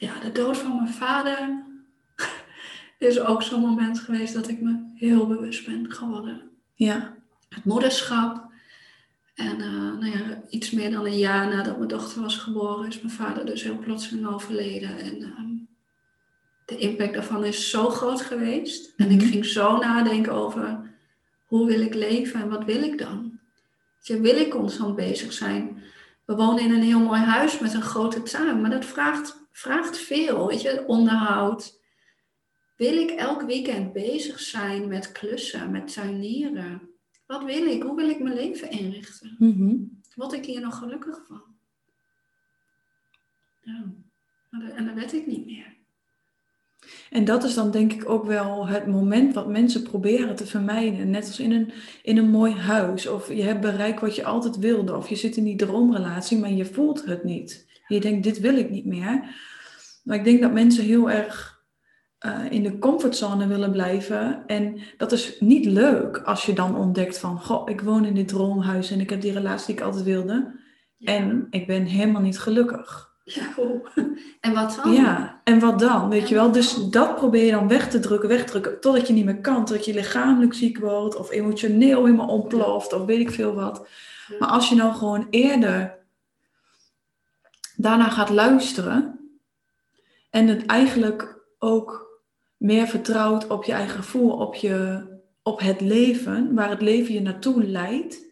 Ja, de dood van mijn vader is ook zo'n moment geweest dat ik me heel bewust ben geworden. Ja. Het moederschap. En eh, nou ja, iets meer dan een jaar nadat mijn dochter was geboren, is mijn vader dus heel plotseling overleden. En ehm, de impact daarvan is zo groot geweest. En ik Mhm. ging zo nadenken over hoe wil ik leven en wat wil ik dan? Je, wil ik constant bezig zijn? We wonen in een heel mooi huis met een grote tuin, maar dat vraagt, vraagt veel, weet je, onderhoud. Wil ik elk weekend bezig zijn met klussen, met tuinieren? Wat wil ik? Hoe wil ik mijn leven inrichten? Mhm. Word ik hier nog gelukkig van? Ja, en dat weet ik niet meer. En dat is dan denk ik ook wel het moment wat mensen proberen te vermijden. Net als in een, in een mooi huis. Of je hebt bereikt wat je altijd wilde. Of je zit in die droomrelatie, maar je voelt het niet. Je denkt, dit wil ik niet meer. Maar ik denk dat mensen heel erg eh, in de comfortzone willen blijven. En dat is niet leuk als je dan ontdekt van... Goh, ik woon in dit droomhuis en ik heb die relatie die ik altijd wilde. Ja. En ik ben helemaal niet gelukkig. Ja, hoe? En wat dan? Ja, en wat dan? Weet En je wel? Dus dat probeer je dan weg te drukken, wegdrukken, totdat je niet meer kan, totdat je lichamelijk ziek wordt of emotioneel helemaal ontploft of weet ik veel wat. Maar als je nou gewoon eerder daarna gaat luisteren en het eigenlijk ook meer vertrouwt op je eigen gevoel, op, je, op het leven, waar het leven je naartoe leidt,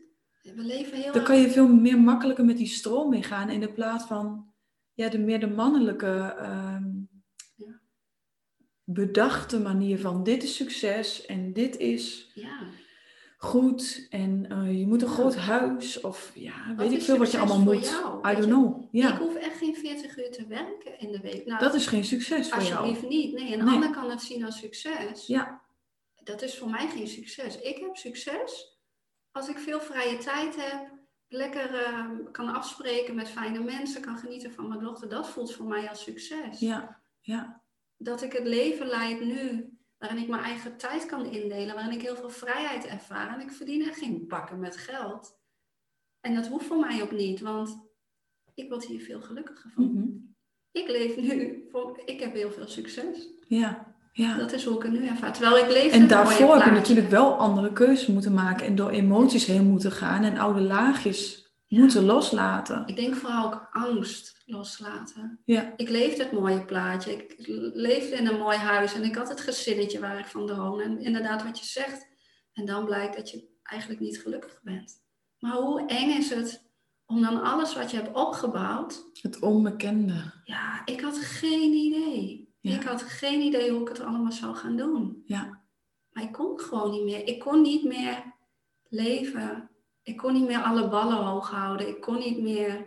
We leven heel dan kan je veel meer makkelijker met die stroom meegaan in de plaats van ja, de meer de mannelijke ehm, Ja. bedachte manier van dit is succes en dit is Ja, goed en eh, je moet een groot huis of ja, weet ik veel wat je allemaal moet. jou? I don't know. Ja, Ik hoef echt geen 40 uur te werken in de week. Nou, dat is geen succes voor jou. alsjeblieft niet. Nee, een Nee. ander kan het zien als succes. Ja, Dat is voor mij geen succes. Ik heb succes als ik veel vrije tijd heb, lekker eh, kan afspreken met fijne mensen, kan genieten van mijn dochter. Dat voelt voor mij als succes. ja, ja. Dat ik het leven leid nu, waarin ik mijn eigen tijd kan indelen, waarin ik heel veel vrijheid ervaar. En ik verdien echt geen bakken met geld. En dat hoeft voor mij ook niet, want ik word hier veel gelukkiger van. Mhm. Ik leef nu, voor, ik heb heel veel succes. ja, ja. Dat is hoe ik het nu ervaar. Terwijl ik leef En daarvoor heb je natuurlijk wel andere keuzes moeten maken en door emoties heen moeten gaan en oude laagjes moeten loslaten. Ik denk vooral ook angst loslaten. Ja, Ik leefde het mooie plaatje. Ik leefde in een mooi huis en ik had het gezinnetje waar ik van droom. En inderdaad wat je zegt. En dan blijkt dat je eigenlijk niet gelukkig bent. Maar hoe eng is het om dan alles wat je hebt opgebouwd. het onbekende. Ja, ik had geen idee. Ja. Ik had geen idee hoe ik het allemaal zou gaan doen. Ja, Maar ik kon gewoon niet meer. Ik kon niet meer leven. Ik kon niet meer alle ballen hoog houden. Ik kon niet meer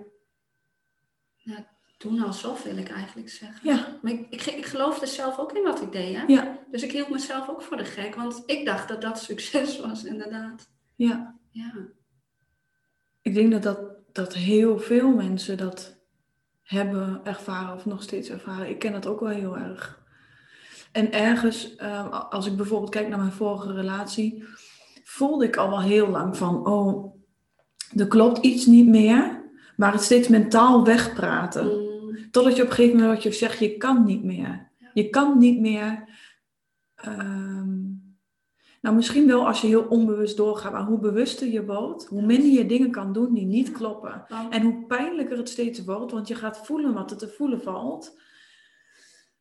nou, doen alsof, wil ik eigenlijk zeggen. Ja. Maar ik, ik, ik geloofde zelf ook in wat ik deed. Hè? Ja. Dus ik hield mezelf ook voor de gek. Want ik dacht dat dat succes was, inderdaad. Ja. Ja. Ik denk dat, dat, dat heel veel mensen dat hebben ervaren of nog steeds ervaren. Ik ken dat ook wel heel erg. En ergens, eh, als ik bijvoorbeeld kijk naar mijn vorige relatie, voelde ik al wel heel lang van, oh, er klopt iets niet meer, maar het steeds mentaal wegpraten. Mm, Totdat je op een gegeven moment wat je zegt, je kan niet meer. Ja. Je kan niet meer. ehm, nou, misschien wel als je heel onbewust doorgaat, maar hoe bewuster je wordt, hoe minder je dingen kan doen die niet kloppen. En hoe pijnlijker het steeds wordt, want je gaat voelen wat er te voelen valt.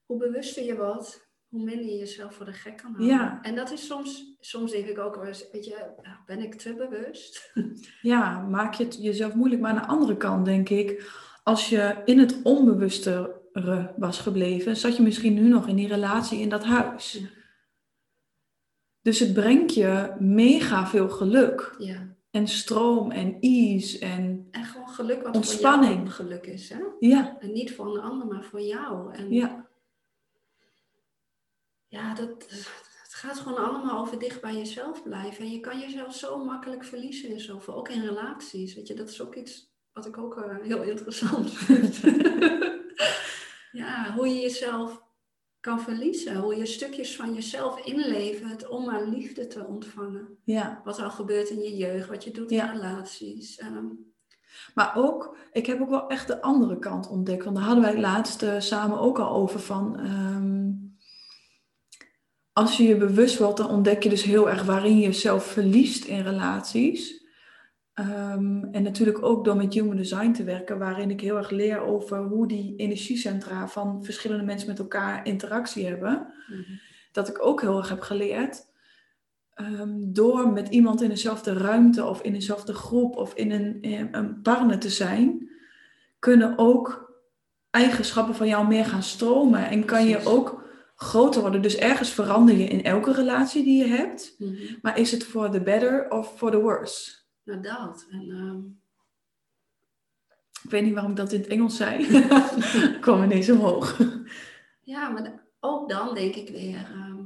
hoe bewuster je wordt, hoe minder je jezelf voor de gek kan houden. Ja. En dat is soms, soms denk ik ook wel eens, weet je, nou, ben ik te bewust? Ja, maak je het jezelf moeilijk. Maar aan de andere kant denk ik, als je in het onbewustere was gebleven, zat je misschien nu nog in die relatie in dat huis. Ja. Dus het brengt je mega veel geluk. Ja. En stroom en ease en En gewoon geluk wat Ontspanning. geluk is. Hè? ja, En niet voor een ander, maar voor jou. En ja, ja, dat, het gaat gewoon allemaal over dicht bij jezelf blijven. En je kan jezelf zo makkelijk verliezen in zoveel, ook in relaties. Weet je, dat is ook iets wat ik ook eh, heel interessant vind. ja, hoe je jezelf kan verliezen. Hoe je stukjes van jezelf inlevert om maar liefde te ontvangen. ja. Wat al gebeurt in je jeugd, wat je doet in relaties. Ehm, Maar ook, ik heb ook wel echt de andere kant ontdekt. Want daar hadden wij het laatst eh, samen ook al over van... ehm, als je je bewust wordt, dan ontdek je dus heel erg waarin je jezelf verliest in relaties. Ehm, en natuurlijk ook door met human design te werken, waarin ik heel erg leer over hoe die energiecentra van verschillende mensen met elkaar interactie hebben. Dat ik ook heel erg heb geleerd. ehm, door met iemand in dezelfde ruimte of in dezelfde groep of in een, in een partner te zijn, kunnen ook eigenschappen van jou meer gaan stromen. En kan je ook groter worden. Dus ergens verander je in elke relatie die je hebt. Mhm. Maar is het voor the better of for the worse? Nou, dat. En, ehm, Ik weet niet waarom ik dat in het Engels zei. kwam ineens omhoog. Ja, maar ook dan denk ik weer, ehm,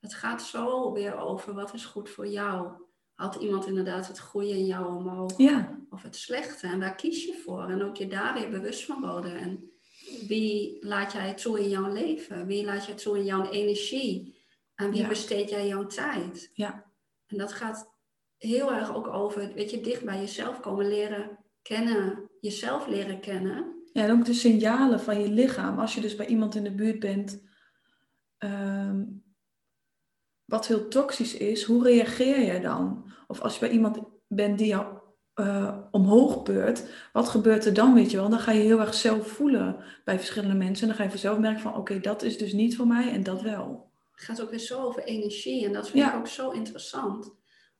het gaat zo weer over wat is goed voor jou. Haalt iemand inderdaad het goede in jou omhoog Ja, of het slechte? En waar kies je voor? En ook je daar weer bewust van worden. En wie laat jij toe in jouw leven? Wie laat jij toe in jouw energie? En wie Ja. besteed jij jouw tijd? Ja. En dat gaat heel erg ook over, weet je, dicht bij jezelf komen leren kennen, jezelf leren kennen. Ja, en ook de signalen van je lichaam. Als je dus bij iemand in de buurt bent, ehm, wat heel toxisch is, hoe reageer je dan? Of als je bij iemand bent die jou eh, omhoog beurt, wat gebeurt er dan, weet je wel? Dan ga je heel erg zelf voelen bij verschillende mensen. En dan ga je vanzelf merken van, oké, dat is dus niet voor mij en dat wel. Het gaat ook weer zo over energie. En dat vind Ja. ik ook zo interessant.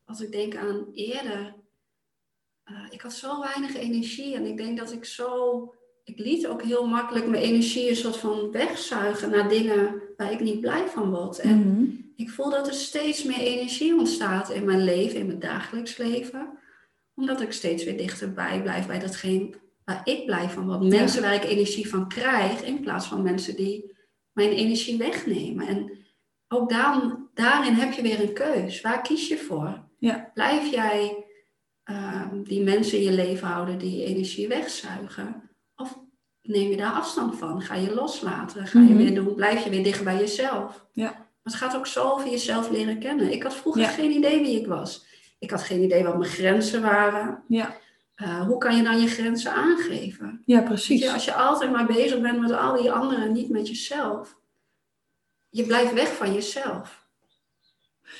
Als ik denk aan eerder. eh, ik had zo weinig energie. En ik denk dat ik zo... Ik liet ook heel makkelijk mijn energie een soort van wegzuigen naar dingen waar ik niet blij van word. En Mhm. ik voel dat er steeds meer energie ontstaat in mijn leven, in mijn dagelijks leven. Omdat ik steeds weer dichterbij blijf bij datgene waar ik blij van word. Mensen waar ik energie van krijg, in plaats van mensen die mijn energie wegnemen. En ook dan, daarin heb je weer een keus. Waar kies je voor? Ja. Blijf jij ehm, die mensen in je leven houden die je energie wegzuigen? Of neem je daar afstand van? Ga je loslaten? Ga je Mhm. weer doen? Blijf je weer dicht bij jezelf? Ja. Maar het gaat ook zo over jezelf leren kennen. Ik had vroeger Ja. geen idee wie ik was. Ik had geen idee wat mijn grenzen waren. Ja. Eh, hoe kan je dan je grenzen aangeven? ja, precies. je, als je altijd maar bezig bent met al die anderen, niet met jezelf. Je blijft weg van jezelf.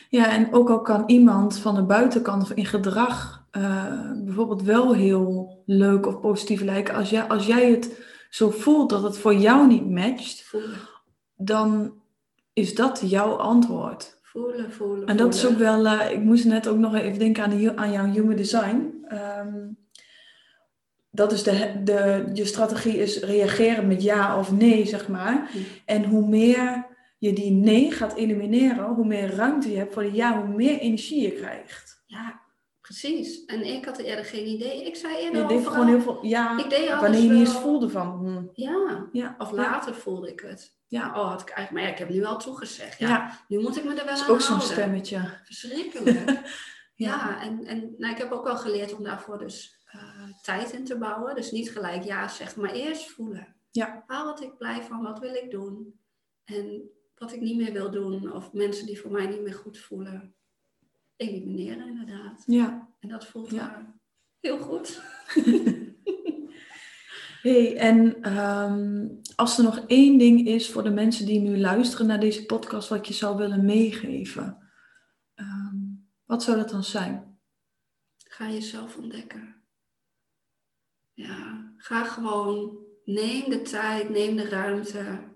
Ja, en ook al kan iemand van de buitenkant of in gedrag eh, bijvoorbeeld wel heel leuk of positief lijken. Als jij, als jij het zo voelt dat het voor jou niet matcht, dan is dat jouw antwoord. Voelen, voelen. En dat is ook wel, eh, ik moest net ook nog even denken aan, de, aan jouw human design. Ehm, dat is de, de, je strategie is reageren met ja of nee, zeg maar. En hoe meer je die nee gaat elimineren, hoe meer ruimte je hebt voor de ja, hoe meer energie je krijgt. Ja, Precies. En ik had eerder geen idee. Ik zei eerder Je deed gewoon heel veel, ja, Ik deed wanneer je niet eens voelde van, hm, Ja, ja, of ja, later voelde ik het. Ja. Oh, had ik eigenlijk, maar ja, ik heb nu al toegezegd. Ja, ja, Nu moet ik me er wel aan ook zo'n houden. stemmetje. Verschrikkelijk. Ja. ja, en, en nou, ik heb ook wel geleerd om daarvoor dus eh, tijd in te bouwen. Dus niet gelijk ja zeggen, maar eerst voelen. Ja. Waar word ik blij van? Wat wil ik doen? En wat ik niet meer wil doen. Of mensen die voor mij niet meer goed voelen. Elimineren inderdaad. Ja. En dat voelt Ja. heel goed. Hey, en ehm, als er nog één ding is voor de mensen die nu luisteren naar deze podcast, wat je zou willen meegeven, ehm, wat zou dat dan zijn? Ga jezelf ontdekken. Ja, ga gewoon. Neem de tijd, neem de ruimte.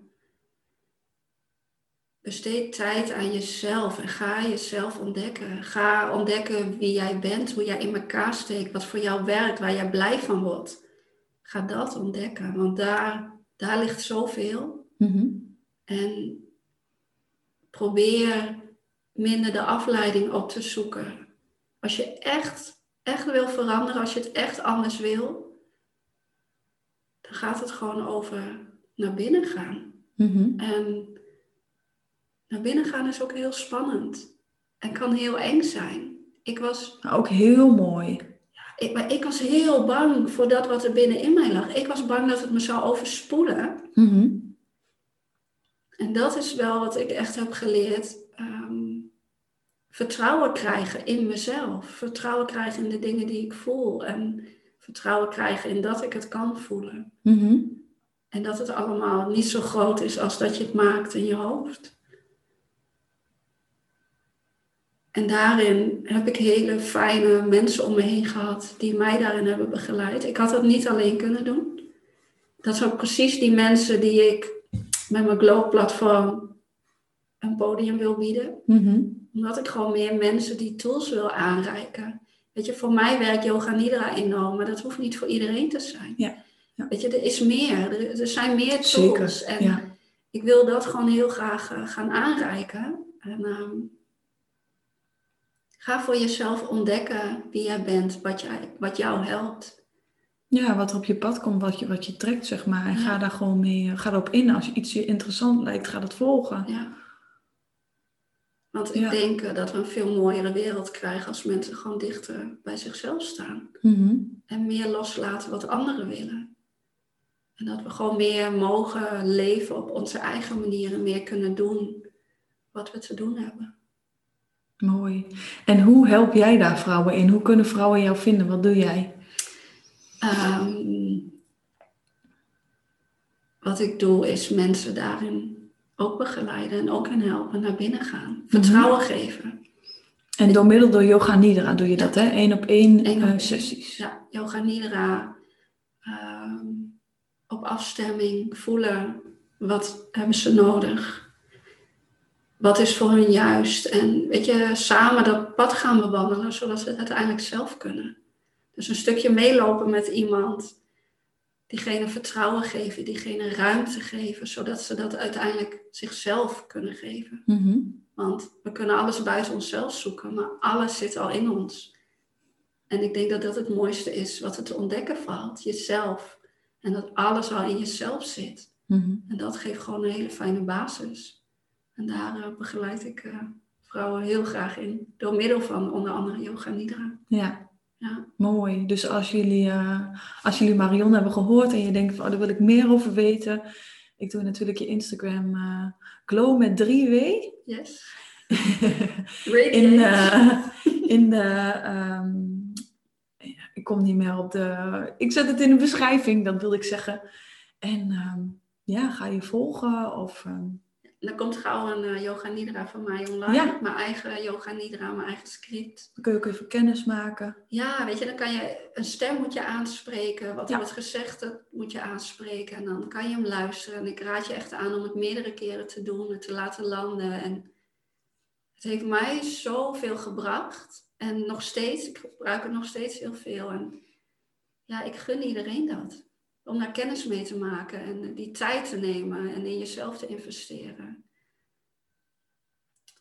Besteed tijd aan jezelf en ga jezelf ontdekken. Ga ontdekken wie jij bent, hoe jij in elkaar steekt, wat voor jou werkt, waar jij blij van wordt. Ga dat ontdekken, want daar, daar ligt zoveel. En probeer minder de afleiding op te zoeken. Als je echt, echt wil veranderen, als je het echt anders wil, dan gaat het gewoon over naar binnen gaan. En naar binnen gaan is ook heel spannend en kan heel eng zijn. Ik was, Ook heel mooi. Ik, maar ik was heel bang voor dat wat er binnenin mij lag. Ik was bang dat het me zou overspoelen. En dat is wel wat ik echt heb geleerd. Ehm, vertrouwen krijgen in mezelf. Vertrouwen krijgen in de dingen die ik voel. En vertrouwen krijgen in dat ik het kan voelen. En dat het allemaal niet zo groot is als dat je het maakt in je hoofd. En daarin heb ik hele fijne mensen om me heen gehad die mij daarin hebben begeleid. Ik had dat niet alleen kunnen doen. Dat zijn precies die mensen die ik met mijn Glow-platform een podium wil bieden. Omdat ik gewoon meer mensen die tools wil aanreiken. Weet je, voor mij werkt Yoga Nidra enorm, maar dat hoeft niet voor iedereen te zijn. Ja, ja. Weet je, er is meer. Er, er zijn meer Zeker, tools. En ja. ik wil dat gewoon heel graag eh, gaan aanreiken. En ehm, ga voor jezelf ontdekken wie jij bent, wat, jij, wat jou helpt. Ja, wat er op je pad komt, wat je, wat je trekt, zeg maar. En Ja. ga daar gewoon mee, eh, ga erop in. Als je iets je interessant lijkt, ga dat volgen. Ja. Want ik Ja. denk eh, dat we een veel mooiere wereld krijgen als mensen gewoon dichter bij zichzelf staan. Mhm. En meer loslaten wat anderen willen. En dat we gewoon meer mogen leven op onze eigen manier en meer kunnen doen wat we te doen hebben. Mooi. En hoe help jij daar vrouwen in? Hoe kunnen vrouwen jou vinden? Wat doe jij? Ehm, wat ik doe is mensen daarin ook begeleiden en ook in helpen naar binnen gaan. Vertrouwen geven. En door middel door yoga nidra doe je dat, hè? Eén op één Eén op eh, één. sessies. Ja, yoga nidra. ehm, op afstemming voelen. Wat hebben ze nodig? Wat is voor hun juist? En weet je, samen dat pad gaan bewandelen, zodat ze het uiteindelijk zelf kunnen. Dus een stukje meelopen met iemand. Diegene vertrouwen geven, diegene ruimte geven, zodat ze dat uiteindelijk zichzelf kunnen geven. Mhm. Want we kunnen alles buiten onszelf zoeken, maar alles zit al in ons. En ik denk dat dat het mooiste is wat er te ontdekken valt, jezelf. En dat alles al in jezelf zit. Mhm. En dat geeft gewoon een hele fijne basis. En daar eh, begeleid ik eh, vrouwen heel graag in. Door middel van onder andere yoga nidra. Ja, Ja, mooi. Dus als jullie, eh, als jullie Marion hebben gehoord en je denkt van, oh, daar wil ik meer over weten. Ik doe natuurlijk je Instagram glow met 3W. yes. in, in de. ehm, ik kom niet meer op de. Ik zet het in de beschrijving, dat wil ik zeggen. En ehm, ja, ga je volgen of. Ehm, Er komt gauw een eh, yoga nidra van mij online. Ja. Mijn eigen yoga nidra, mijn eigen script. dan kun je ook even kennis maken. Ja, weet je, dan kan je een stem moet je aanspreken. Wat Ja. wordt gezegd, dat moet je aanspreken. En dan kan je hem luisteren. En ik raad je echt aan om het meerdere keren te doen en te laten landen. En het heeft mij zoveel gebracht. En nog steeds, ik gebruik het nog steeds heel veel. En ja, ik gun iedereen dat. Om daar kennis mee te maken en die tijd te nemen en in jezelf te investeren.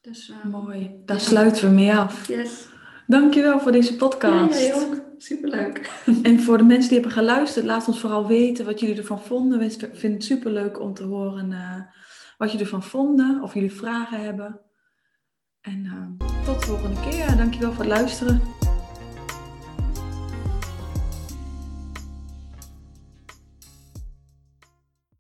Dus, eh, Mooi. Daar sluiten we mee af. yes. Dankjewel voor deze podcast. Ja, jij ook. Superleuk. En voor de mensen die hebben geluisterd, laat ons vooral weten wat jullie ervan vonden. We vinden het superleuk om te horen uh, wat jullie ervan vonden, of jullie vragen hebben. En uh, tot de volgende keer. Dankjewel voor het luisteren.